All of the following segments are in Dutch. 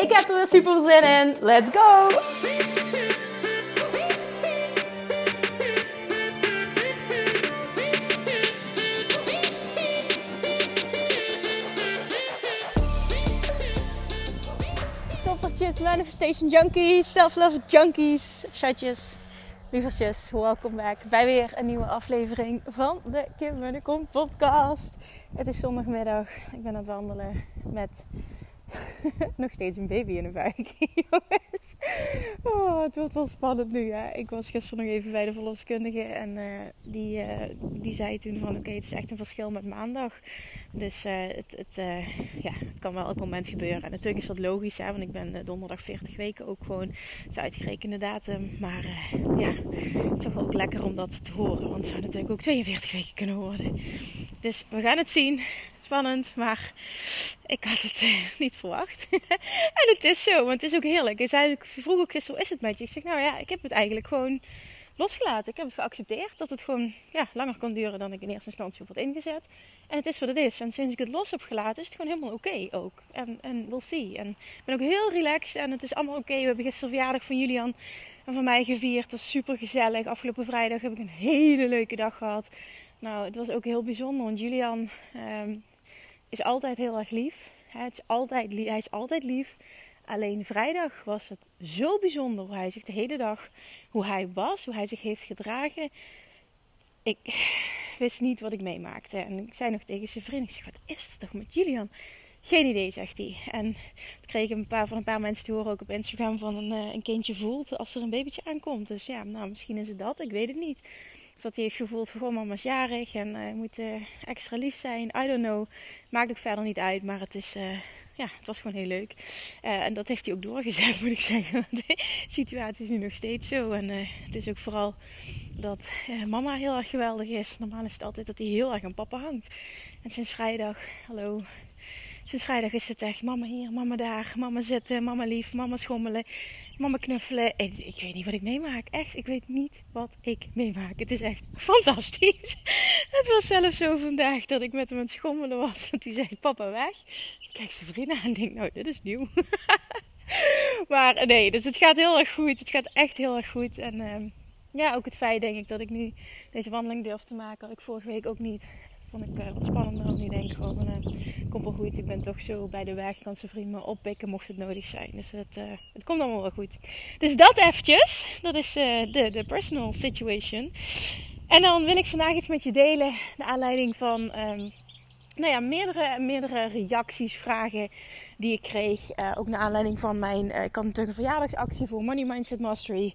Ik heb er weer super zin in. Let's go! Toppertjes, manifestation junkies, self-love junkies, chatjes, lievertjes, welkom back bij weer een nieuwe aflevering van de Kim Munnekom podcast. Het is zondagmiddag, ik ben aan het wandelen met nog steeds een baby in de buik. Jongens, oh, het wordt wel spannend nu. Hè? Ik was gisteren nog even bij de verloskundige en uh, die, uh, die zei toen van oké, het is echt een verschil met maandag. Dus uh, het, het, ja, het kan wel elk moment gebeuren. En natuurlijk is dat logisch, hè, want ik ben donderdag 40 weken ook gewoon zijn uitgerekende datum. Maar ja, het is toch wel ook lekker om dat te horen, want het zou natuurlijk ook 42 weken kunnen worden. Dus we gaan het zien spannend, maar ik had het eh, niet verwacht. en het is zo, want het is ook heerlijk. Zei, ik vroeg ook gisteren, hoe is het met je? Ik zeg, nou ja, ik heb het eigenlijk gewoon losgelaten. Ik heb het geaccepteerd dat het gewoon ja, langer kon duren dan ik in eerste instantie op had ingezet. En het is wat het is. En sinds ik het los heb gelaten, is het gewoon helemaal oké ook. En, en we'll see. En ik ben ook heel relaxed en het is allemaal oké. We hebben gisteren verjaardag van Julian en van mij gevierd. Dat is super gezellig. Afgelopen vrijdag heb ik een hele leuke dag gehad. Nou, het was ook heel bijzonder, want Julian ehm, is altijd heel erg lief. Hij is altijd, hij is altijd lief. Alleen vrijdag was het zo bijzonder hoe hij zich de hele dag, hoe hij was, hoe hij zich heeft gedragen. Ik wist niet wat ik meemaakte. En ik zei nog tegen zijn vriend, ik zeg, wat is het toch met Julian? Geen idee, zegt hij. En het kreeg een paar, van een paar mensen te horen ook op Instagram van een, eh, een kindje voelt als er een babytje aankomt. Dus ja, nou misschien is het dat, ik weet het niet. Dat hij heeft gevoeld van, mama is jarig en uh, moet uh, extra lief zijn. I don't know. Maakt ook verder niet uit, maar het is... Uh, ja, het was gewoon heel leuk. en dat heeft hij ook doorgezet, moet ik zeggen. De situatie is nu nog steeds zo. En het is ook vooral dat mama heel erg geweldig is. Normaal is het altijd dat hij heel erg aan papa hangt. En sinds vrijdag, hallo, Sinds vrijdag is het echt mama hier, mama daar, mama zitten, mama lief, mama schommelen, mama knuffelen. En ik weet niet wat ik meemaak. Echt, ik weet niet wat ik meemaak. Het is echt fantastisch. Het was zelfs zo vandaag dat ik met hem aan het schommelen was. Dat hij zegt, papa weg. Ik kijk zijn vrienden aan en denk, nou dit is nieuw. maar nee, dus het gaat heel erg goed. Het gaat echt heel erg goed. En ehm, ja, ook het feit denk ik dat ik nu deze wandeling durf te maken. Had ik vorige week ook niet vond ik uh, wat spannender. Want ik denk gewoon, uh, komt wel goed. Ik ben toch zo bij de weg. Kan zijn vriend me oppikken mocht het nodig zijn. Dus het, uh, het komt allemaal wel goed. Dus dat eventjes. Dat is de, de personal situation. En dan wil ik vandaag iets met je delen. Naar aanleiding van... Um, nou ja, meerdere, meerdere reacties, vragen die ik kreeg. ook naar aanleiding van mijn. Uh, natuurlijk een verjaardagsactie voor Money Mindset Mastery.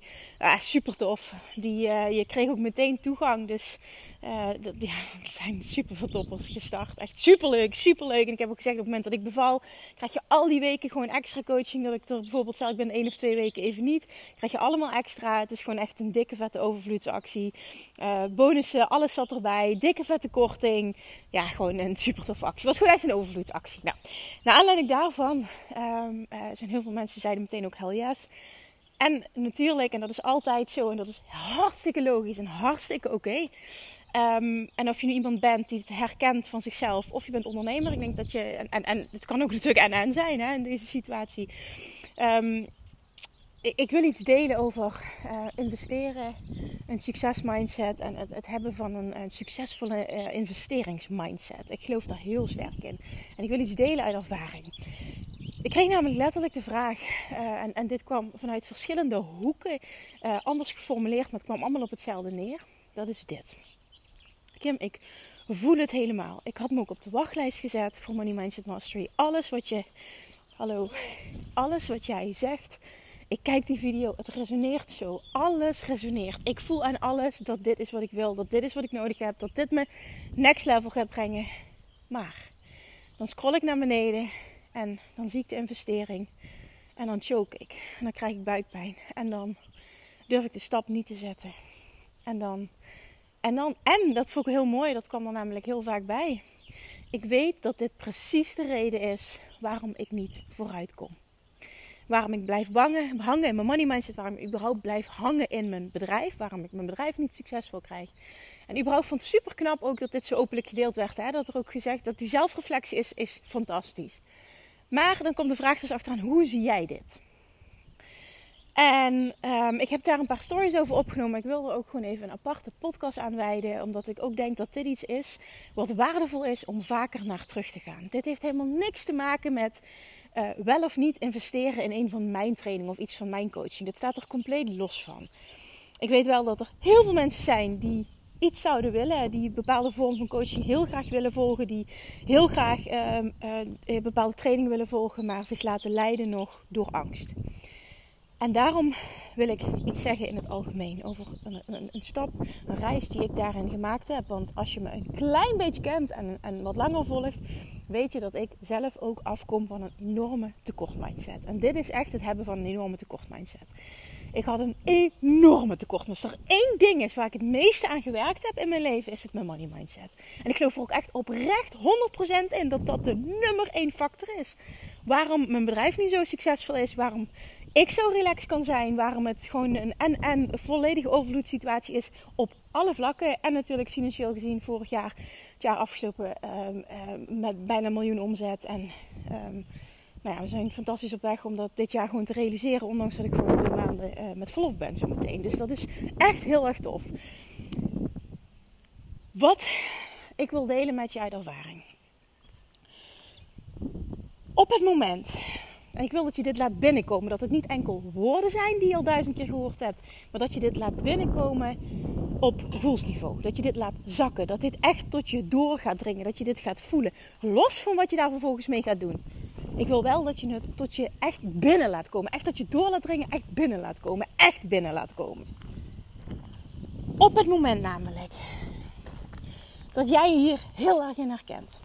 super tof. Die, je kreeg ook meteen toegang. Dus uh, dat, ja, zijn super veel toppers gestart. Echt super leuk, super leuk. En ik heb ook gezegd op het moment dat ik beval, krijg je al die weken gewoon extra coaching. Dat ik er bijvoorbeeld, stel ik ben één of twee weken even niet, krijg je allemaal extra. Het is gewoon echt een dikke vette overvloedsactie. Uh, bonussen, alles zat erbij. Dikke vette korting. Ja, gewoon een super toffe actie. Het was gewoon echt een overvloedsactie. Nou, naar aanleiding daarvan um, uh, zijn heel veel mensen zeiden meteen ook hell yes. En natuurlijk, en dat is altijd zo, en dat is hartstikke logisch en hartstikke oké. Um, en of je nu iemand bent die het herkent van zichzelf, of je bent ondernemer. Ik denk dat je, en, en, en het kan ook natuurlijk en-en zijn hè, in deze situatie. Um, ik, wil iets delen over uh, investeren, een succesmindset en het, het, hebben van een, een succesvolle uh, investeringsmindset. Ik geloof daar heel sterk in. En ik wil iets delen uit ervaring. Ik kreeg namelijk letterlijk de vraag, uh, en, en, dit kwam vanuit verschillende hoeken, anders geformuleerd, maar het kwam allemaal op hetzelfde neer. Dat is dit. Kim, ik voel het helemaal. Ik had me ook op de wachtlijst gezet voor Money Mindset Mastery. Alles wat je, hallo, alles wat jij zegt. Ik kijk die video, het resoneert zo. Alles resoneert. Ik voel aan alles dat dit is wat ik wil, dat dit is wat ik nodig heb, dat dit me next level gaat brengen. Maar dan scroll ik naar beneden en dan zie ik de investering. En dan choke ik. En dan krijg ik buikpijn. En dan durf ik de stap niet te zetten. En dan, en dan, en dat vond ik heel mooi, dat kwam er namelijk heel vaak bij. Ik weet dat dit precies de reden is waarom ik niet vooruit kom. Waarom ik blijf bangen, hangen in mijn money mindset. Waarom ik überhaupt blijf hangen in mijn bedrijf. Waarom ik mijn bedrijf niet succesvol krijg. En überhaupt vond het super knap ook dat dit zo openlijk gedeeld werd. Hè? Dat er ook gezegd dat die zelfreflectie is, is fantastisch. Maar dan komt de vraag dus achteraan, hoe zie jij dit? En um, ik heb daar een paar stories over opgenomen. Ik wil er ook gewoon even een aparte podcast aan wijden. Omdat ik ook denk dat dit iets is wat waardevol is om vaker naar terug te gaan. Dit heeft helemaal niks te maken met uh, wel of niet investeren in een van mijn trainingen of iets van mijn coaching. Dit staat er compleet los van. Ik weet wel dat er heel veel mensen zijn die iets zouden willen, die bepaalde vorm van coaching heel graag willen volgen, die heel graag uh, uh, bepaalde trainingen willen volgen, maar zich laten leiden nog door angst. En daarom wil ik iets zeggen in het algemeen over een, een, een, stap, een reis die ik daarin gemaakt heb. Want als je me een klein beetje kent en, en wat langer volgt, weet je dat ik zelf ook afkom van een enorme tekort mindset. En dit is echt het hebben van een enorme tekort mindset. Ik had een enorme tekort. Als er één ding is waar ik het meeste aan gewerkt heb in mijn leven, is het mijn money mindset. En ik geloof er ook echt oprecht 100% in dat dat de nummer één factor is. Waarom mijn bedrijf niet zo succesvol is, waarom ik zo relaxed kan zijn. Waarom het gewoon een en-en volledige overvloedssituatie is op alle vlakken. En natuurlijk financieel gezien vorig jaar, het jaar afgelopen um, met bijna een miljoen omzet. En um, nou we zijn fantastisch op weg om dat dit jaar gewoon te realiseren. Ondanks dat ik gewoon drie maanden uh, met verlof ben zo meteen. Dus dat is echt heel erg tof. Wat ik wil delen met je uit ervaring. Op het moment en ik wil dat je dit laat binnenkomen. Dat het niet enkel woorden zijn die je al duizend keer gehoord hebt. Maar dat je dit laat binnenkomen op voelsniveau. Dat je dit laat zakken. Dat dit echt tot je door gaat dringen. Dat je dit gaat voelen. Los van wat je daar vervolgens mee gaat doen. Ik wil wel dat je het tot je echt binnen laat komen. Echt dat je door laat dringen. Echt binnen laat komen. Echt binnen laat komen. Op het moment namelijk dat jij je hier heel erg in herkent.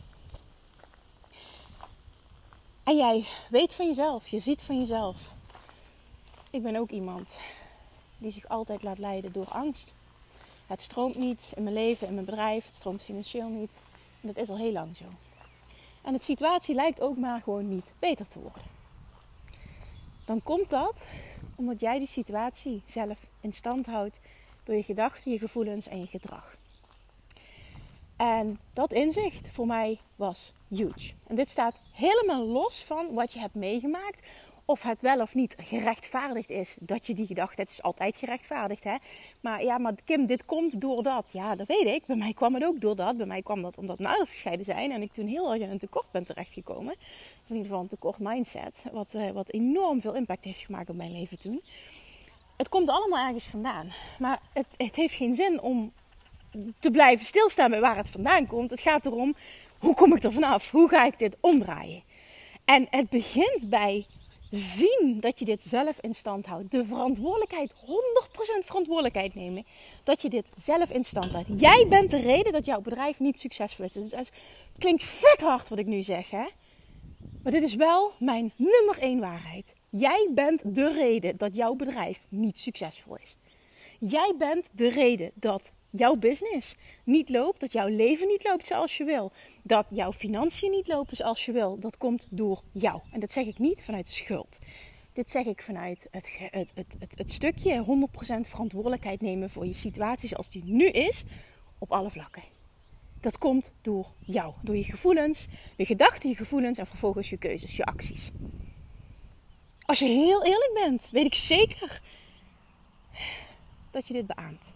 En jij weet van jezelf, je ziet van jezelf. Ik ben ook iemand die zich altijd laat leiden door angst. Het stroomt niet in mijn leven, in mijn bedrijf, het stroomt financieel niet. En dat is al heel lang zo. En de situatie lijkt ook maar gewoon niet beter te worden. Dan komt dat omdat jij die situatie zelf in stand houdt door je gedachten, je gevoelens en je gedrag. En dat inzicht voor mij was huge. En dit staat helemaal los van wat je hebt meegemaakt. Of het wel of niet gerechtvaardigd is dat je die gedachte. Het is altijd gerechtvaardigd, hè? Maar ja, maar Kim, dit komt door dat. Ja, dat weet ik. Bij mij kwam het ook door dat. Bij mij kwam dat omdat ouders gescheiden zijn. En ik toen heel erg in een tekort ben terechtgekomen. Of in ieder geval een tekort mindset. Wat, uh, wat enorm veel impact heeft gemaakt op mijn leven toen. Het komt allemaal ergens vandaan. Maar het, het heeft geen zin om te blijven stilstaan bij waar het vandaan komt. Het gaat erom, hoe kom ik er vanaf? Hoe ga ik dit omdraaien? En het begint bij zien dat je dit zelf in stand houdt. De verantwoordelijkheid, 100% verantwoordelijkheid nemen. Dat je dit zelf in stand houdt. Jij bent de reden dat jouw bedrijf niet succesvol is. Dus het klinkt vet hard wat ik nu zeg, hè? Maar dit is wel mijn nummer één waarheid. Jij bent de reden dat jouw bedrijf niet succesvol is. Jij bent de reden dat jouw business niet loopt, dat jouw leven niet loopt zoals je wil, dat jouw financiën niet lopen zoals je wil, dat komt door jou. En dat zeg ik niet vanuit schuld. Dit zeg ik vanuit het, het, het, het, het stukje 100% verantwoordelijkheid nemen voor je situatie zoals die nu is, op alle vlakken. Dat komt door jou, door je gevoelens, je gedachten, je gevoelens en vervolgens je keuzes, je acties. Als je heel eerlijk bent, weet ik zeker dat je dit beaamt.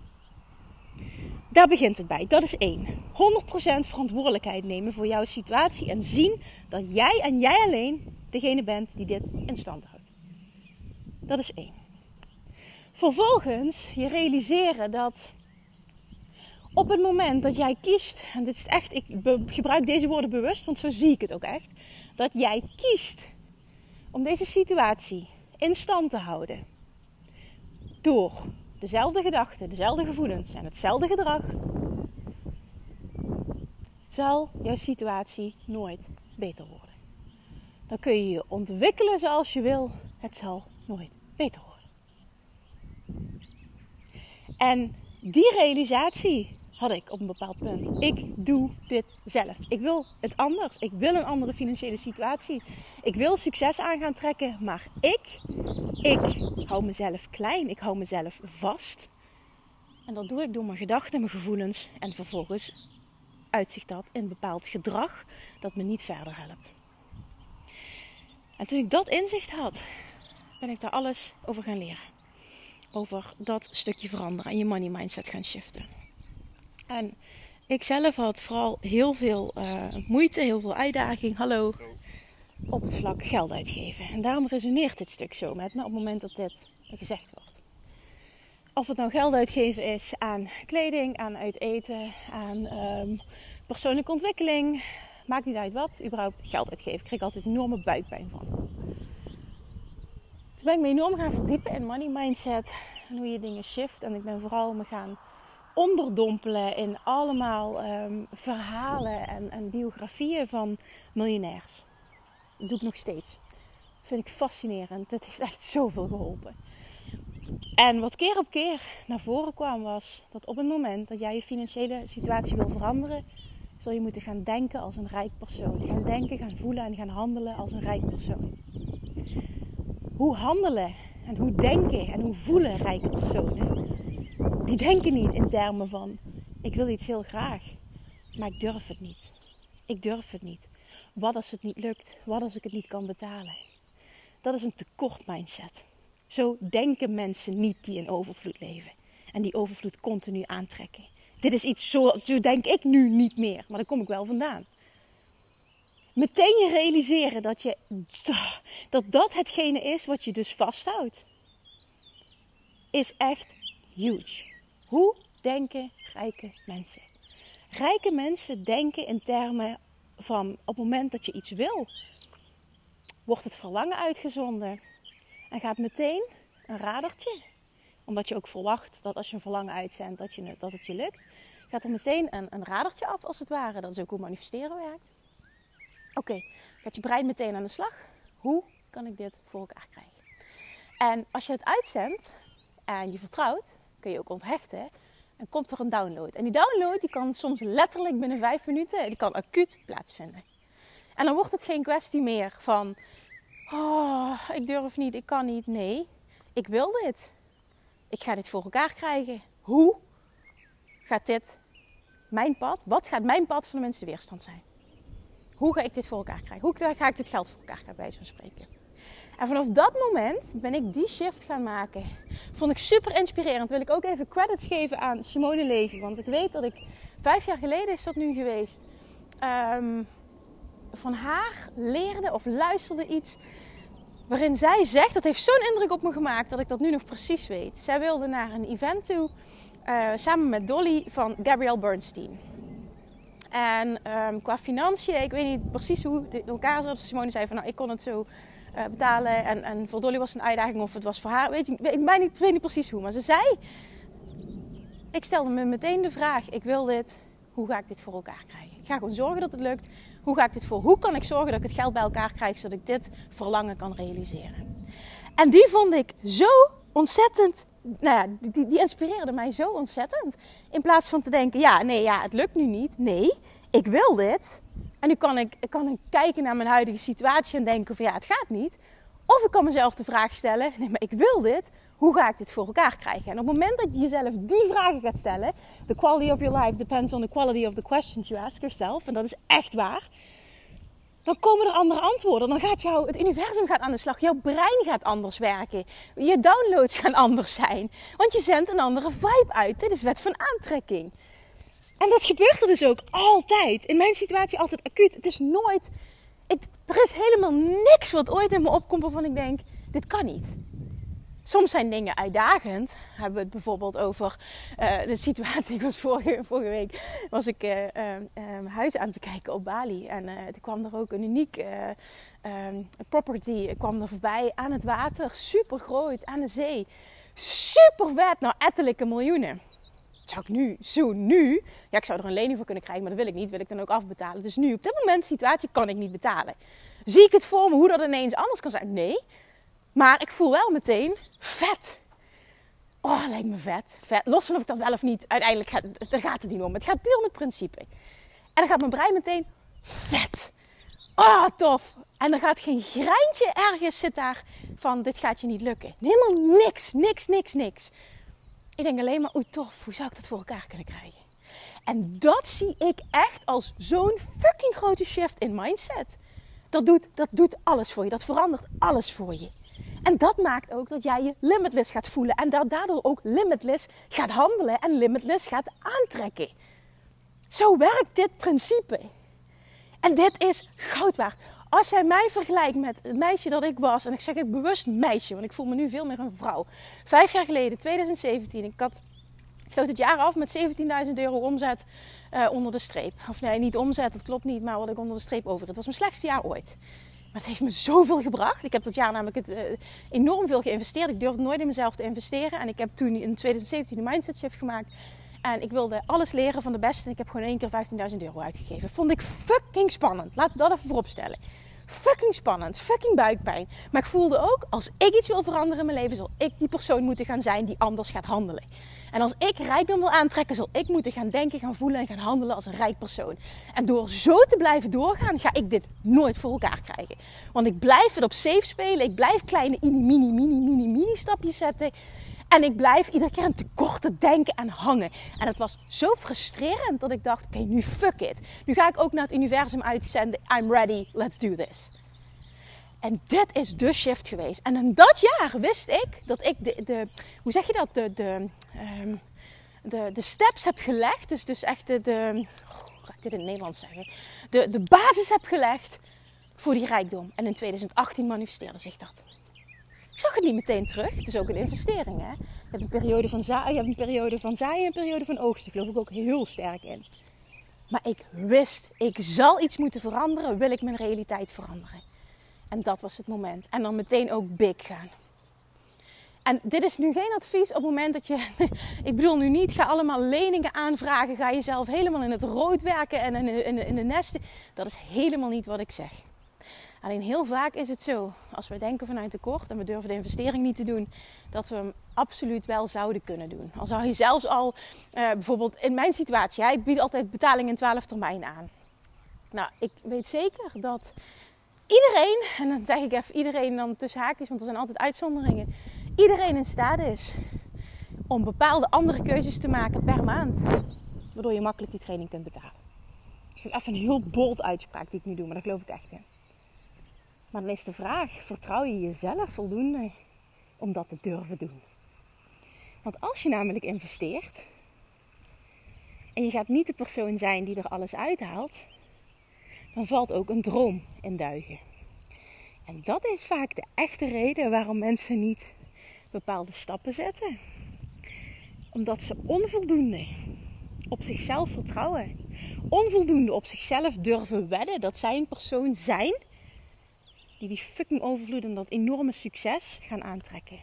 Daar begint het bij. Dat is één. 100% verantwoordelijkheid nemen voor jouw situatie en zien dat jij en jij alleen degene bent die dit in stand houdt. Dat is één. Vervolgens je realiseren dat op het moment dat jij kiest, en dit is echt, ik gebruik deze woorden bewust, want zo zie ik het ook echt, dat jij kiest om deze situatie in stand te houden door dezelfde gedachten, dezelfde gevoelens en hetzelfde gedrag, zal jouw situatie nooit beter worden. Dan kun je je ontwikkelen zoals je wil. het zal nooit beter worden. En die realisatie had ik op een bepaald punt. Ik doe dit zelf. Ik wil het anders. Ik wil een andere financiële situatie. Ik wil succes aan gaan trekken. Maar ik, ik hou mezelf klein. Ik hou mezelf vast. En dat doe ik door mijn gedachten, mijn gevoelens. En vervolgens uitzicht dat in bepaald gedrag dat me niet verder helpt. En toen ik dat inzicht had, ben ik daar alles over gaan leren. Over dat stukje veranderen en je money mindset gaan shiften. En ik zelf had vooral heel veel uh, moeite, heel veel uitdaging. Hallo. Op het vlak geld uitgeven. En daarom resoneert dit stuk zo met me op het moment dat dit gezegd wordt. Of het nou geld uitgeven is aan kleding, aan uit eten, aan um, persoonlijke ontwikkeling. Maakt niet uit wat. Überhaupt geld uitgeven. Ik kreeg altijd enorme buikpijn van. Toen ben ik me enorm gaan verdiepen in money mindset. En hoe je dingen shift. En ik ben vooral me gaan onderdompelen in allemaal um, verhalen en, en, biografieën van miljonairs. Dat doe ik nog steeds. Dat vind ik fascinerend. Het heeft echt zoveel geholpen. En wat keer op keer naar voren kwam was dat op het moment dat jij je financiële situatie wil veranderen, zul je moeten gaan denken als een rijk persoon. Gaan denken, gaan voelen en gaan handelen als een rijk persoon. Hoe handelen en hoe denken en hoe voelen rijke personen? Die denken niet in termen van ik wil iets heel graag, maar ik durf het niet. Ik durf het niet. Wat als het niet lukt? Wat als ik het niet kan betalen? Dat is een tekort mindset. Zo denken mensen niet die in overvloed leven en die overvloed continu aantrekken. Dit is iets zo, denk ik nu niet meer, maar daar kom ik wel vandaan. Meteen je realiseren dat, je, dat dat hetgene is wat je dus vasthoudt, is echt huge. Hoe denken rijke mensen? Rijke mensen denken in termen van op het moment dat je iets wil, wordt het verlangen uitgezonden en gaat meteen een radertje, omdat je ook verwacht dat als je een verlangen uitzendt dat, je, dat het je lukt, gaat er meteen een, een radertje af als het ware. Dat is ook hoe manifesteren werkt. Oké, gaat je brein meteen aan de slag. Hoe kan ik dit voor elkaar krijgen? En als je het uitzendt en je vertrouwt, kun je ook onthechten. En komt er een download. En die download die kan soms letterlijk binnen vijf minuten, die kan acuut plaatsvinden. En dan wordt het geen kwestie meer van, oh, ik durf niet, ik kan niet. Nee, ik wil dit. Ik ga dit voor elkaar krijgen. Hoe gaat dit mijn pad? Wat gaat mijn pad van de minste weerstand zijn? Hoe ga ik dit voor elkaar krijgen? Hoe ga ik dit geld voor elkaar krijgen, bij zo'n spreken? En vanaf dat moment ben ik die shift gaan maken. Vond ik super inspirerend. Wil ik ook even credits geven aan Simone Levy. Want ik weet dat ik vijf jaar geleden is dat nu geweest. Ehm, van haar leerde of luisterde iets waarin zij zegt, dat heeft zo'n indruk op me gemaakt dat ik dat nu nog precies weet. Zij wilde naar een event toe uh, samen met Dolly van Gabrielle Bernstein. En um, qua financiën, ik weet niet precies hoe het in elkaar zat. Simone zei van nou, ik kon het zo uh, betalen. En, en voor Dolly was het een uitdaging of het was voor haar. Weet ik, weet, ik, weet, niet, weet niet precies hoe. Maar ze zei, ik stelde me meteen de vraag, ik wil dit, hoe ga ik dit voor elkaar krijgen? Ik ga gewoon zorgen dat het lukt. Hoe ga ik dit voor? Hoe kan ik zorgen dat ik het geld bij elkaar krijg zodat ik dit verlangen kan realiseren? En die vond ik zo ontzettend. Nou ja, die, die inspireerde mij zo ontzettend. In plaats van te denken: ja, nee, ja, het lukt nu niet. Nee, ik wil dit. En nu kan ik, kan ik kijken naar mijn huidige situatie en denken: van ja, het gaat niet. Of ik kan mezelf de vraag stellen: nee, maar ik wil dit. Hoe ga ik dit voor elkaar krijgen? En op het moment dat je jezelf die vragen gaat stellen, the quality of your life depends on the quality of the questions you ask yourself. En dat is echt waar. Dan komen er andere antwoorden. Dan gaat jouw, het universum gaat aan de slag. Jouw brein gaat anders werken. Je downloads gaan anders zijn. Want je zendt een andere vibe uit. Dit is wet van aantrekking. En dat gebeurt er dus ook altijd. In mijn situatie altijd acuut. Het is nooit. Ik, er is helemaal niks wat ooit in me opkomt waarvan ik denk: dit kan niet. Soms zijn dingen uitdagend. Hebben we het bijvoorbeeld over uh, de situatie. Ik was vorige, vorige week was ik uh, uh, huis aan het bekijken op Bali. En er kwam er ook een uniek property kwam er voorbij aan het water. Super groot, aan de zee. Super vet, nou ettelijke miljoenen. Zou ik nu, zo nu, ja ik zou er een lening voor kunnen krijgen, maar dat wil ik niet. Wil ik dan ook afbetalen. Dus nu, op dit moment, situatie kan ik niet betalen. Zie ik het voor me hoe dat ineens anders kan zijn? Nee, Maar ik voel wel meteen vet. Oh, lijkt me vet. vet. Los van of ik dat wel of niet. Uiteindelijk gaat, daar gaat het niet om. Het gaat puur om het principe. En dan gaat mijn brein meteen vet. Oh, tof. En er gaat geen greintje ergens zit daar van dit gaat je niet lukken. Helemaal niks, niks, niks, niks. Ik denk alleen maar, oeh tof, hoe zou ik dat voor elkaar kunnen krijgen? En dat zie ik echt als zo'n fucking grote shift in mindset. Dat doet, dat doet alles voor je, dat verandert alles voor je. En dat maakt ook dat jij je limitless gaat voelen en daardoor ook limitless gaat handelen en limitless gaat aantrekken. Zo werkt dit principe. En dit is goud waard. Als jij mij vergelijkt met het meisje dat ik was, en ik zeg ik bewust meisje, want ik voel me nu veel meer een vrouw. Vijf jaar geleden, 2017, ik had ik sloot het jaar af met 17.000 euro omzet uh, onder de streep. Of nee, niet omzet, dat klopt niet, maar wat ik onder de streep over. Het was mijn slechtste jaar ooit. Maar het heeft me zoveel gebracht. Ik heb dat jaar namelijk het, uh, enorm veel geïnvesteerd. Ik durfde nooit in mezelf te investeren. En ik heb toen in 2017 een mindset shift gemaakt. En ik wilde alles leren van de beste. En ik heb gewoon één keer 15.000 euro uitgegeven. Vond ik fucking spannend. Laten we dat even voorop stellen. Fucking spannend, fucking buikpijn. Maar ik voelde ook, als ik iets wil veranderen in mijn leven, zal ik die persoon moeten gaan zijn die anders gaat handelen. En als ik rijkdom wil aantrekken, zal ik moeten gaan denken, gaan voelen en gaan handelen als een rijk persoon. En door zo te blijven doorgaan, ga ik dit nooit voor elkaar krijgen. Want ik blijf het op safe spelen. Ik blijf kleine mini, mini, mini, mini, mini stapjes zetten. En ik blijf iedere keer aan tekorten denken en hangen. En het was zo frustrerend dat ik dacht: oké, nu fuck it. Nu ga ik ook naar het universum uitzenden. I'm ready, let's do this. En dit is de shift geweest. En in dat jaar wist ik dat ik de, de hoe zeg je dat, de, de, um, de, de steps heb gelegd. Dus, dus echt de, hoe ga ik dit in het Nederlands zeggen? De, de basis heb gelegd voor die rijkdom. En in 2018 manifesteerde zich dat. Ik zag het niet meteen terug. Het is ook een investering. Hè? Je hebt een periode van zaaien, een periode van zaaien en een periode van oogsten. Geloof ik ook heel sterk in. Maar ik wist, ik zal iets moeten veranderen, wil ik mijn realiteit veranderen. En dat was het moment. En dan meteen ook big gaan. En dit is nu geen advies op het moment dat je. Ik bedoel nu niet, ga allemaal leningen aanvragen. Ga jezelf helemaal in het rood werken en in in in de nesten. Dat is helemaal niet wat ik zeg. Alleen heel vaak is het zo, als we denken vanuit tekort en we durven de investering niet te doen, dat we hem absoluut wel zouden kunnen doen. Al zou je zelfs al, uh, bijvoorbeeld in mijn situatie, ik bied altijd betaling in 12 termijn aan. Nou, ik weet zeker dat iedereen, en dan zeg ik even iedereen dan tussen haakjes, want er zijn altijd uitzonderingen, iedereen in staat is om bepaalde andere keuzes te maken per maand, waardoor je makkelijk die training kunt betalen. Ik vind even een heel bold uitspraak die ik nu doe, maar daar geloof ik echt in. Maar dan is de vraag: vertrouw je jezelf voldoende om dat te durven doen? Want als je namelijk investeert en je gaat niet de persoon zijn die er alles uithaalt, dan valt ook een droom in duigen. En dat is vaak de echte reden waarom mensen niet bepaalde stappen zetten. Omdat ze onvoldoende op zichzelf vertrouwen. Onvoldoende op zichzelf durven wedden dat zij een persoon zijn die fucking overvloed en dat enorme succes gaan aantrekken.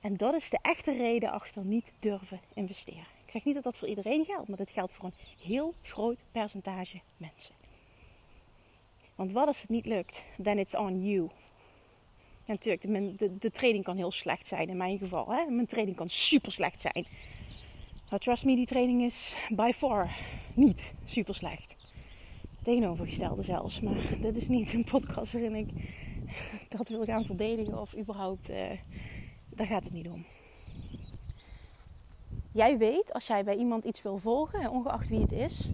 En dat is de echte reden achter niet durven investeren. Ik zeg niet dat dat voor iedereen geldt, maar dat geldt voor een heel groot percentage mensen. Want wat als het niet lukt? Then it's on you. Natuurlijk, de, de, training kan heel slecht zijn in mijn geval. Hè? Mijn training kan super slecht zijn. Trust me, die training is by far niet super slecht tegenovergestelde zelfs. Maar dit is niet een podcast waarin ik dat wil gaan verdedigen of überhaupt, uh, daar gaat het niet om. Jij weet als jij bij iemand iets wil volgen, ongeacht wie het is,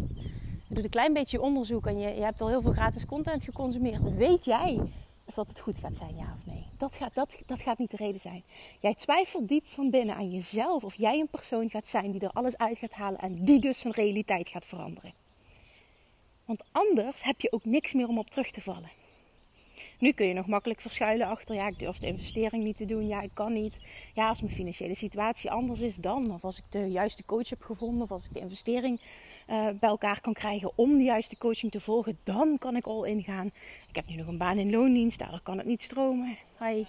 je doet een klein beetje onderzoek en je, je hebt al heel veel gratis content geconsumeerd, weet jij of dat het goed gaat zijn, ja of nee. Dat gaat, dat, dat gaat niet de reden zijn. Jij twijfelt diep van binnen aan jezelf of jij een persoon gaat zijn die er alles uit gaat halen en die dus zijn realiteit gaat veranderen. Want anders heb je ook niks meer om op terug te vallen. Nu kun je nog makkelijk verschuilen achter, ja, ik durf de investering niet te doen, ja, ik kan niet. Ja, als mijn financiële situatie anders is dan, of als ik de juiste coach heb gevonden, of als ik de investering uh, bij elkaar kan krijgen om de juiste coaching te volgen, dan kan ik al ingaan. Ik heb nu nog een baan in loondienst, daar kan het niet stromen. Hi.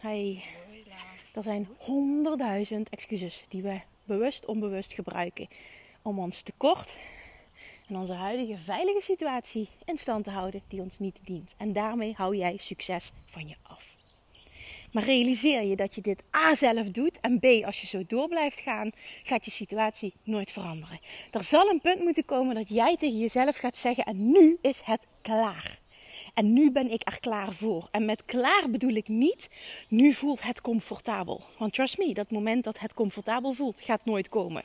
Hi. Er zijn honderdduizend excuses die we bewust, onbewust gebruiken om ons tekort Onze huidige veilige situatie in stand te houden die ons niet dient. En daarmee hou jij succes van je af. Maar realiseer je dat je dit A zelf doet en B, als je zo door blijft gaan, gaat je situatie nooit veranderen. Er zal een punt moeten komen dat jij tegen jezelf gaat zeggen: en nu is het klaar. En nu ben ik er klaar voor. En met klaar bedoel ik niet, nu voelt het comfortabel. Want trust me, dat moment dat het comfortabel voelt, gaat nooit komen.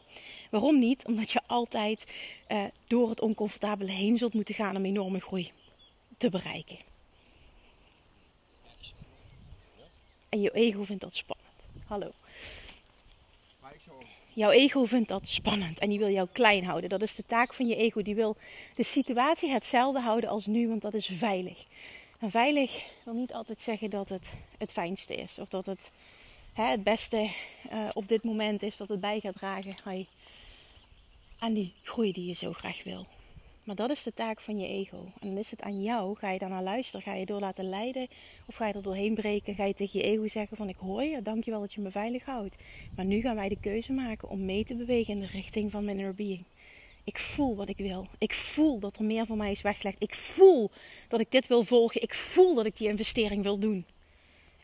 Waarom niet? Omdat je altijd uh, door het oncomfortabele heen zult moeten gaan om enorme groei te bereiken. En je ego vindt dat spannend. Hallo. Jouw ego vindt dat spannend en die wil jou klein houden. Dat is de taak van je ego. Die wil de situatie hetzelfde houden als nu, want dat is veilig. En veilig wil niet altijd zeggen dat het het fijnste is. Of dat het hè, het beste uh, op dit moment is. Dat het bij gaat dragen aan die groei die je zo graag wil. Maar dat is de taak van je ego. En dan is het aan jou. Ga je daar naar luisteren? Ga je door laten leiden? Of ga je er doorheen breken? Ga je tegen je ego zeggen van ik hoor je, dankjewel dat je me veilig houdt. Maar nu gaan wij de keuze maken om mee te bewegen in de richting van mijn being. Ik voel wat ik wil. Ik voel dat er meer voor mij is weggelegd. Ik voel dat ik dit wil volgen. Ik voel dat ik die investering wil doen.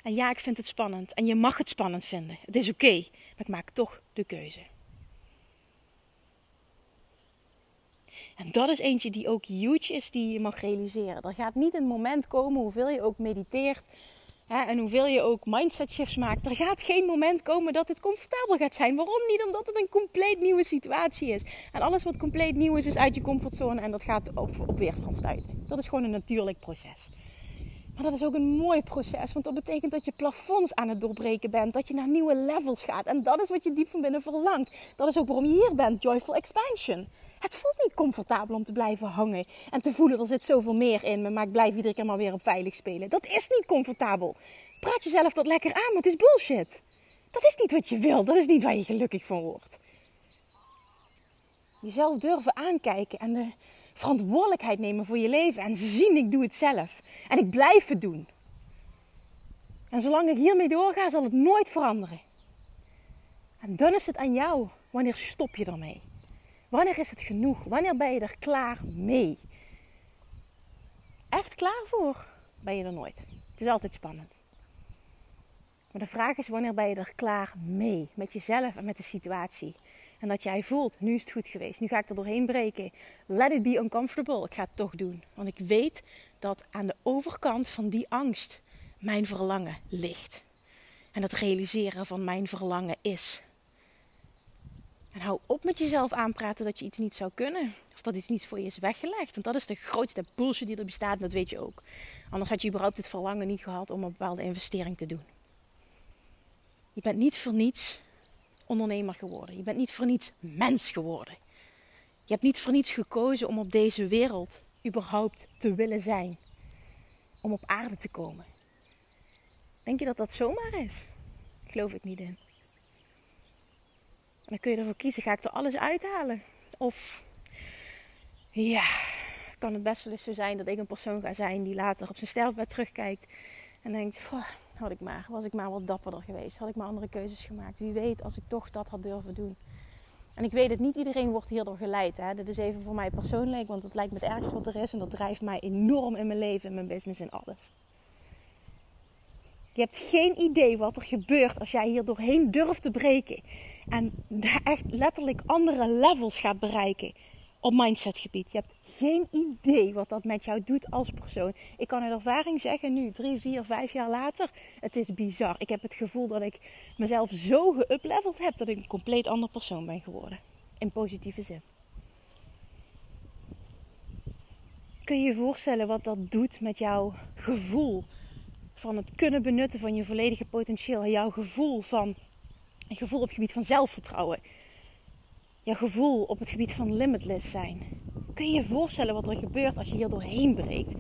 En ja, ik vind het spannend. En je mag het spannend vinden. Het is oké. maar ik maak toch de keuze. En dat is eentje die ook huge is, die je mag realiseren. Er gaat niet een moment komen, hoeveel je ook mediteert hè, en hoeveel je ook mindset shifts maakt. Er gaat geen moment komen dat het comfortabel gaat zijn. Waarom niet? Omdat het een compleet nieuwe situatie is. En alles wat compleet nieuw is, is uit je comfortzone en dat gaat op, op weerstand stuiten. Dat is gewoon een natuurlijk proces. Maar dat is ook een mooi proces, want dat betekent dat je plafonds aan het doorbreken bent, dat je naar nieuwe levels gaat. En dat is wat je diep van binnen verlangt. Dat is ook waarom je hier bent, Joyful Expansion. Het voelt niet comfortabel om te blijven hangen en te voelen er zit zoveel meer in maar ik blijf iedere keer maar weer op veilig spelen. Dat is niet comfortabel. Praat jezelf dat lekker aan, maar het is bullshit. Dat is niet wat je wil, dat is niet waar je gelukkig van wordt. Jezelf durven aankijken en de verantwoordelijkheid nemen voor je leven en zien ik doe het zelf en ik blijf het doen. En zolang ik hiermee doorga, zal het nooit veranderen. En dan is het aan jou. Wanneer stop je ermee? Wanneer is het genoeg? Wanneer ben je er klaar mee? Echt klaar voor ben je er nooit. Het is altijd spannend. Maar de vraag is wanneer ben je er klaar mee? Met jezelf en met de situatie. En dat jij voelt, nu is het goed geweest. Nu ga ik er doorheen breken. Let it be uncomfortable. Ik ga het toch doen. Want ik weet dat aan de overkant van die angst mijn verlangen ligt. En het realiseren van mijn verlangen is. En hou op met jezelf aanpraten dat je iets niet zou kunnen. Of dat iets niet voor je is weggelegd. Want dat is de grootste bullshit die er bestaat. En dat weet je ook. Anders had je überhaupt het verlangen niet gehad om een bepaalde investering te doen. Je bent niet voor niets ondernemer geworden. Je bent niet voor niets mens geworden. Je hebt niet voor niets gekozen om op deze wereld überhaupt te willen zijn. Om op aarde te komen. Denk je dat dat zomaar is? Geloof ik niet in. Dan kun je ervoor kiezen, ga ik er alles uithalen? Of ja, kan het best wel eens zo zijn dat ik een persoon ga zijn die later op zijn sterfbed terugkijkt en denkt, had ik maar, was ik maar wat dapperder geweest, had ik maar andere keuzes gemaakt. Wie weet als ik toch dat had durven doen. En ik weet het, niet iedereen wordt hierdoor geleid. Hè? Dit is even voor mij persoonlijk, want het lijkt me het ergste wat er is. En dat drijft mij enorm in mijn leven, in mijn business, en alles. Je hebt geen idee wat er gebeurt als jij hier doorheen durft te breken. En echt letterlijk andere levels gaat bereiken op mindsetgebied. Je hebt geen idee wat dat met jou doet als persoon. Ik kan uit ervaring zeggen nu, drie, vier, vijf jaar later. Het is bizar. Ik heb het gevoel dat ik mezelf zo geupleveld heb dat ik een compleet ander persoon ben geworden. In positieve zin. Kun je je voorstellen wat dat doet met jouw gevoel van het kunnen benutten van je volledige potentieel, jouw gevoel van een gevoel op het gebied van zelfvertrouwen, jouw gevoel op het gebied van limitless zijn. Kun je je voorstellen wat er gebeurt als je hier doorheen breekt?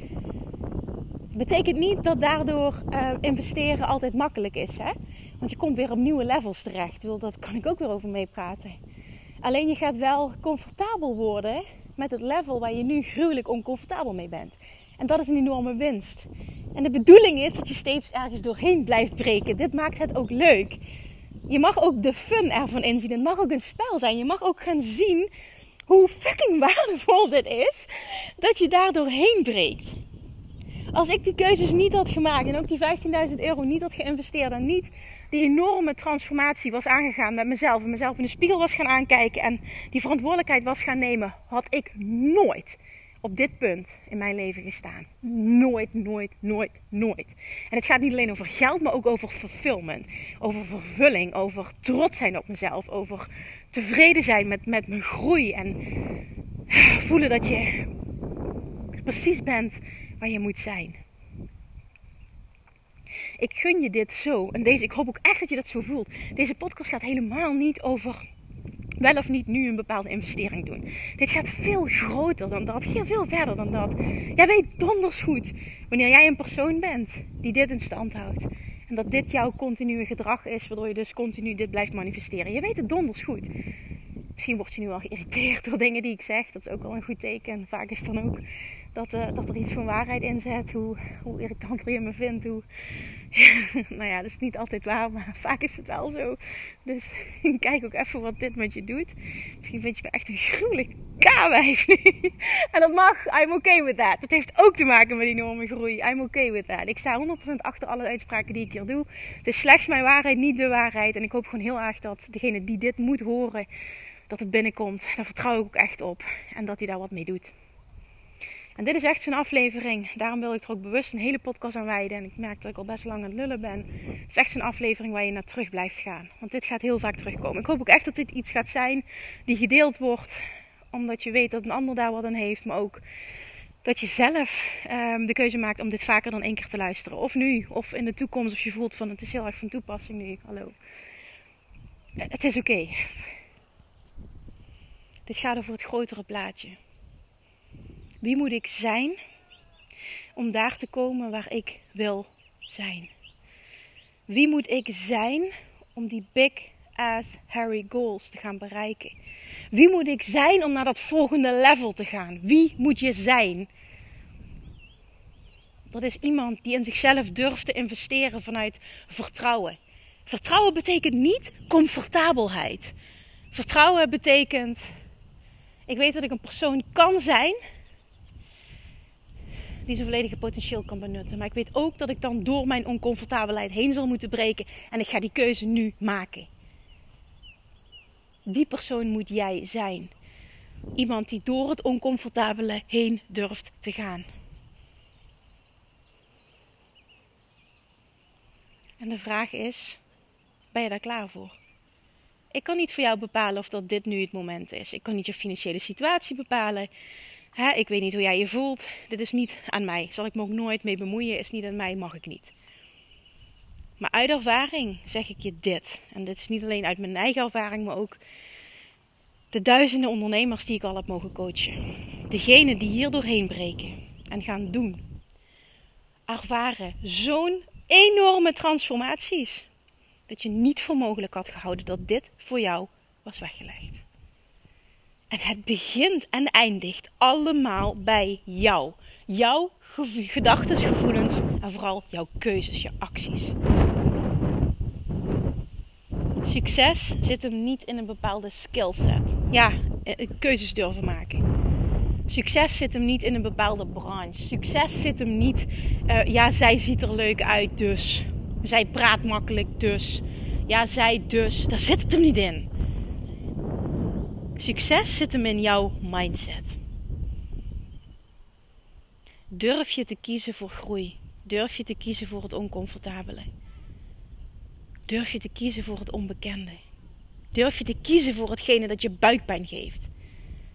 Betekent niet dat daardoor uh, investeren altijd makkelijk is, hè? Want je komt weer op nieuwe levels terecht. Daar kan ik ook weer over meepraten. Alleen je gaat wel comfortabel worden met het level waar je nu gruwelijk oncomfortabel mee bent. En dat is een enorme winst. En de bedoeling is dat je steeds ergens doorheen blijft breken. Dit maakt het ook leuk. Je mag ook de fun ervan inzien. Het mag ook een spel zijn. Je mag ook gaan zien hoe fucking waardevol dit is dat je daar doorheen breekt. Als ik die keuzes niet had gemaakt en ook die 15.000 euro niet had geïnvesteerd en niet die enorme transformatie was aangegaan met mezelf en mezelf in de spiegel was gaan aankijken en die verantwoordelijkheid was gaan nemen, had ik nooit op dit punt in mijn leven gestaan. Nooit, nooit, nooit, nooit. En het gaat niet alleen over geld, maar ook over fulfillment. Over vervulling, over trots zijn op mezelf, over tevreden zijn met, met mijn groei en voelen dat je precies bent waar je moet zijn. Ik gun je dit zo. En deze, ik hoop ook echt dat je dat zo voelt. Deze podcast gaat helemaal niet over wel of niet nu een bepaalde investering doen. Dit gaat veel groter dan dat, heel veel verder dan dat. Jij weet donders goed wanneer jij een persoon bent die dit in stand houdt. En dat dit jouw continue gedrag is, waardoor je dus continu dit blijft manifesteren. Je weet het donders goed. Misschien word je nu al geïrriteerd door dingen die ik zeg. Dat is ook wel een goed teken. Vaak is het dan ook dat, uh, dat er iets van waarheid in zit. Hoe, hoe irritanter je me vindt. Hoe... nou ja, dat is niet altijd waar, maar vaak is het wel zo. Dus kijk ook even wat dit met je doet. Misschien vind je me echt een gruwelijk k-wijf en dat mag. I'm okay with that. Dat heeft ook te maken met die enorme groei. I'm okay with that. Ik sta 100% achter alle uitspraken die ik hier doe. Het is slechts mijn waarheid, niet de waarheid. En ik hoop gewoon heel erg dat degene die dit moet horen, dat het binnenkomt. Daar vertrouw ik ook echt op. En dat hij daar wat mee doet. En dit is echt zo'n aflevering. Daarom wil ik er ook bewust een hele podcast aan wijden. En ik merk dat ik al best lang aan het lullen ben. Het is echt zo'n aflevering waar je naar terug blijft gaan. Want dit gaat heel vaak terugkomen. Ik hoop ook echt dat dit iets gaat zijn die gedeeld wordt. Omdat je weet dat een ander daar wat aan heeft. Maar ook dat je zelf um, de keuze maakt om dit vaker dan één keer te luisteren. Of nu, of in de toekomst. Of je voelt van het is heel erg van toepassing nu. Hallo. Het is oké. Dit gaat over het grotere plaatje. Wie moet ik zijn om daar te komen waar ik wil zijn? Wie moet ik zijn om die big ass Harry goals te gaan bereiken? Wie moet ik zijn om naar dat volgende level te gaan? Wie moet je zijn? Dat is iemand die in zichzelf durft te investeren vanuit vertrouwen. Vertrouwen betekent niet comfortabelheid. Vertrouwen betekent ik weet dat ik een persoon kan zijn die zijn volledige potentieel kan benutten. Maar ik weet ook dat ik dan door mijn oncomfortabelheid heen zal moeten breken. En ik ga die keuze nu maken. Die persoon moet jij zijn. Iemand die door het oncomfortabele heen durft te gaan. En de vraag is: ben je daar klaar voor? Ik kan niet voor jou bepalen of dat dit nu het moment is. Ik kan niet je financiële situatie bepalen. Hè, ik weet niet hoe jij je voelt. Dit is niet aan mij. Zal ik me ook nooit mee bemoeien? Is niet aan mij, mag ik niet. Maar uit ervaring zeg ik je dit. En dit is niet alleen uit mijn eigen ervaring, maar ook de duizenden ondernemers die ik al heb mogen coachen. Degenen die hier doorheen breken en gaan doen, ervaren zo'n enorme transformaties. Dat je niet voor mogelijk had gehouden dat dit voor jou was weggelegd. En het begint en eindigt allemaal bij jou. Jouw gedachten, gevoelens en vooral jouw keuzes, je acties. Succes zit hem niet in een bepaalde skillset. Ja, eh, keuzes durven maken. Succes zit hem niet in een bepaalde branche. Succes zit hem niet, uh, ja, zij ziet er leuk uit, dus. Zij praat makkelijk, dus. Ja, zij dus. Daar zit het hem niet in. Succes zit hem in jouw mindset. Durf je te kiezen voor groei? Durf je te kiezen voor het oncomfortabele? Durf je te kiezen voor het onbekende? Durf je te kiezen voor hetgene dat je buikpijn geeft?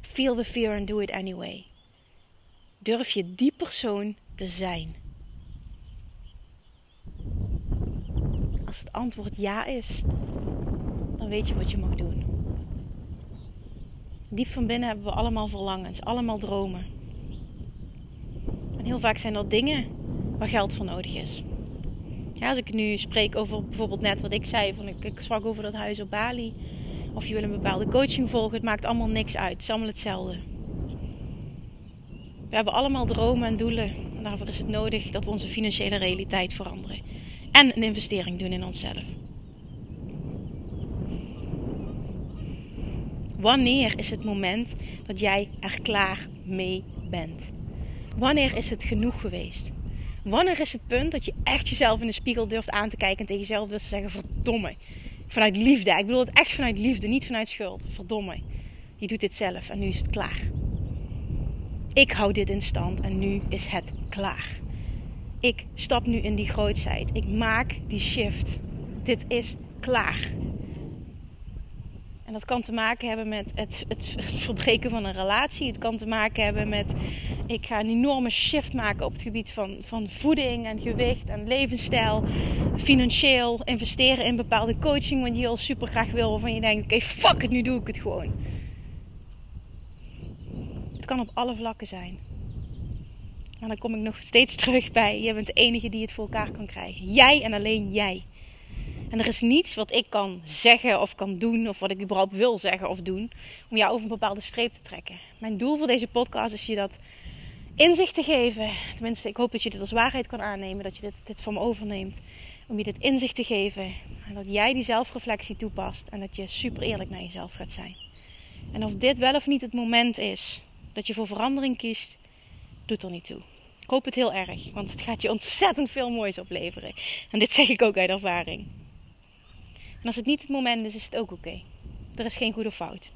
Feel the fear and do it anyway. Durf je die persoon te zijn? Als het antwoord ja is, dan weet je wat je mag doen. Diep van binnen hebben we allemaal verlangens, allemaal dromen. En heel vaak zijn dat dingen waar geld voor nodig is. Ja, als ik nu spreek over bijvoorbeeld net wat ik zei, van ik, ik sprak over dat huis op Bali. Of je wil een bepaalde coaching volgen, het maakt allemaal niks uit. Het is allemaal hetzelfde. We hebben allemaal dromen en doelen. En daarvoor is het nodig dat we onze financiële realiteit veranderen. En een investering doen in onszelf. Wanneer is het moment dat jij er klaar mee bent? Wanneer is het genoeg geweest? Wanneer is het punt dat je echt jezelf in de spiegel durft aan te kijken en tegen jezelf durft te zeggen: verdomme. Vanuit liefde. Ik bedoel het echt vanuit liefde, niet vanuit schuld. Verdomme. Je doet dit zelf en nu is het klaar. Ik hou dit in stand en nu is het klaar. Ik stap nu in die grootheid. Ik maak die shift. Dit is klaar. En dat kan te maken hebben met het, het, verbreken van een relatie. Het kan te maken hebben met ik ga een enorme shift maken op het gebied van, van voeding en gewicht en levensstijl. Financieel investeren in bepaalde coaching, want je heel super graag wil. Waarvan je denkt: oké, fuck het, nu doe ik het gewoon. Het kan op alle vlakken zijn. Maar dan kom ik nog steeds terug bij: je bent de enige die het voor elkaar kan krijgen. Jij en alleen jij. En er is niets wat ik kan zeggen of kan doen, of wat ik überhaupt wil zeggen of doen, om jou over een bepaalde streep te trekken. Mijn doel voor deze podcast is je dat inzicht te geven. Tenminste, ik hoop dat je dit als waarheid kan aannemen, dat je dit, dit van me overneemt. Om je dit inzicht te geven en dat jij die zelfreflectie toepast en dat je super eerlijk naar jezelf gaat zijn. En of dit wel of niet het moment is dat je voor verandering kiest, doet er niet toe. Ik hoop het heel erg, want het gaat je ontzettend veel moois opleveren. En dit zeg ik ook uit ervaring. En als het niet het moment is, is het ook oké. Er is geen goede fout.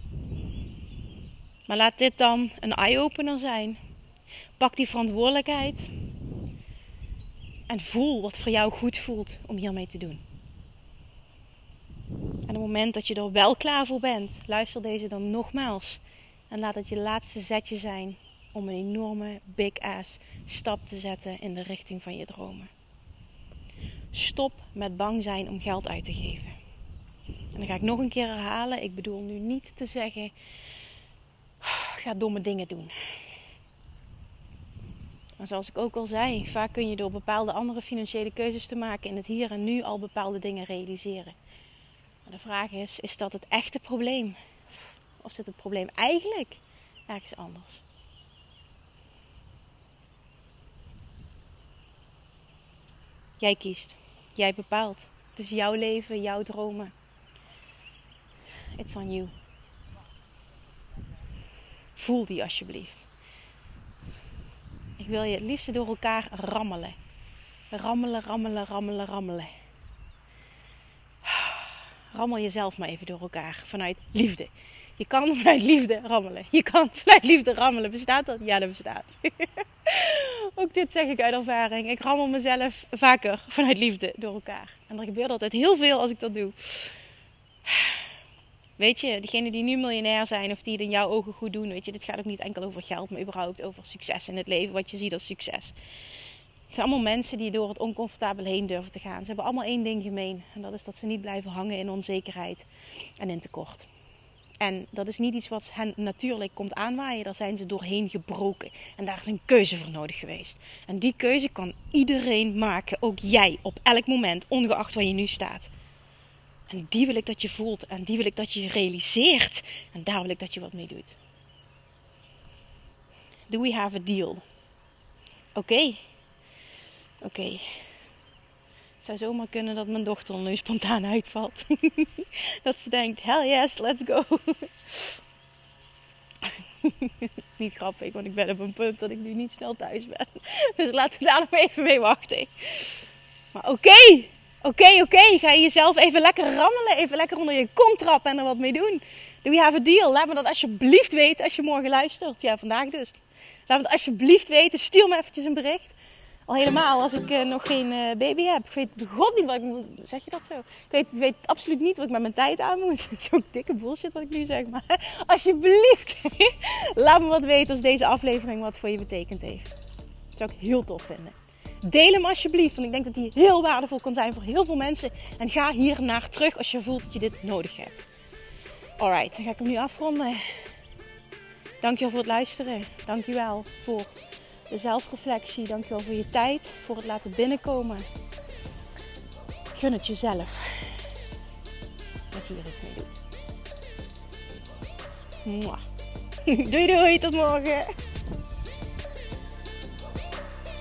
Maar laat dit dan een eye-opener zijn. Pak die verantwoordelijkheid. En voel wat voor jou goed voelt om hiermee te doen. En op het moment dat je er wel klaar voor bent, luister deze dan nogmaals. En laat het je laatste zetje zijn om een enorme big ass stap te zetten in de richting van je dromen. Stop met bang zijn om geld uit te geven. En dan ga ik nog een keer herhalen. Ik bedoel nu niet te zeggen: ga domme dingen doen. Maar zoals ik ook al zei, vaak kun je door bepaalde andere financiële keuzes te maken in het hier en nu al bepaalde dingen realiseren. Maar de vraag is: is dat het echte probleem? Of zit het probleem eigenlijk ergens anders? Jij kiest. Jij bepaalt. Het is jouw leven, jouw dromen. It's on you. Voel die alsjeblieft. Ik wil je het liefst door elkaar rammelen. Rammelen, rammelen, rammelen, rammelen. Rammel jezelf maar even door elkaar vanuit liefde. Je kan vanuit liefde rammelen. Je kan vanuit liefde rammelen. Bestaat dat? Ja, dat bestaat. Ook dit zeg ik uit ervaring. Ik rammel mezelf vaker vanuit liefde door elkaar. En er gebeurt altijd heel veel als ik dat doe. Weet je, diegenen die nu miljonair zijn of die het in jouw ogen goed doen, weet je, dit gaat ook niet enkel over geld, maar überhaupt over succes in het leven, wat je ziet als succes. Het zijn allemaal mensen die door het oncomfortabel heen durven te gaan. Ze hebben allemaal één ding gemeen. En dat is dat ze niet blijven hangen in onzekerheid en in tekort. En dat is niet iets wat hen natuurlijk komt aanwaaien. Daar zijn ze doorheen gebroken. En daar is een keuze voor nodig geweest. En die keuze kan iedereen maken. Ook jij op elk moment, ongeacht waar je nu staat. En die wil ik dat je voelt. En die wil ik dat je realiseert. En daar wil ik dat je wat mee doet. Do we have a deal? Oké. Oké. Het zou zomaar kunnen dat mijn dochter nu spontaan uitvalt. dat ze denkt, hell yes, let's go. dat is niet grappig, want ik ben op een punt dat ik nu niet snel thuis ben. Dus laten we daar nog even mee wachten. Maar oké, Oké, oké, ga je jezelf even lekker rammelen, even lekker onder je kont trappen en er wat mee doen. Do we have a deal? Laat me dat alsjeblieft weten als je morgen luistert. Ja, vandaag dus. Laat me dat alsjeblieft weten. Stuur me eventjes een bericht. Al helemaal als ik uh, nog geen uh, baby heb. Ik weet god niet wat ik moet... Zeg je dat zo? Ik weet, weet, absoluut niet wat ik met mijn tijd aan moet. Zo'n dikke bullshit wat ik nu zeg. Maar alsjeblieft, laat me wat weten als deze aflevering wat voor je betekend heeft. Dat zou ik heel tof vinden. Deel hem alsjeblieft, want ik denk dat die heel waardevol kan zijn voor heel veel mensen. En ga hier naar terug als je voelt dat je dit nodig hebt. Alright, dan ga ik hem nu afronden. Dankjewel voor het luisteren. Dankjewel voor de zelfreflectie. Dankjewel voor je tijd, voor het laten binnenkomen. Gun het jezelf dat je hier iets mee doet. Doei doei, tot morgen.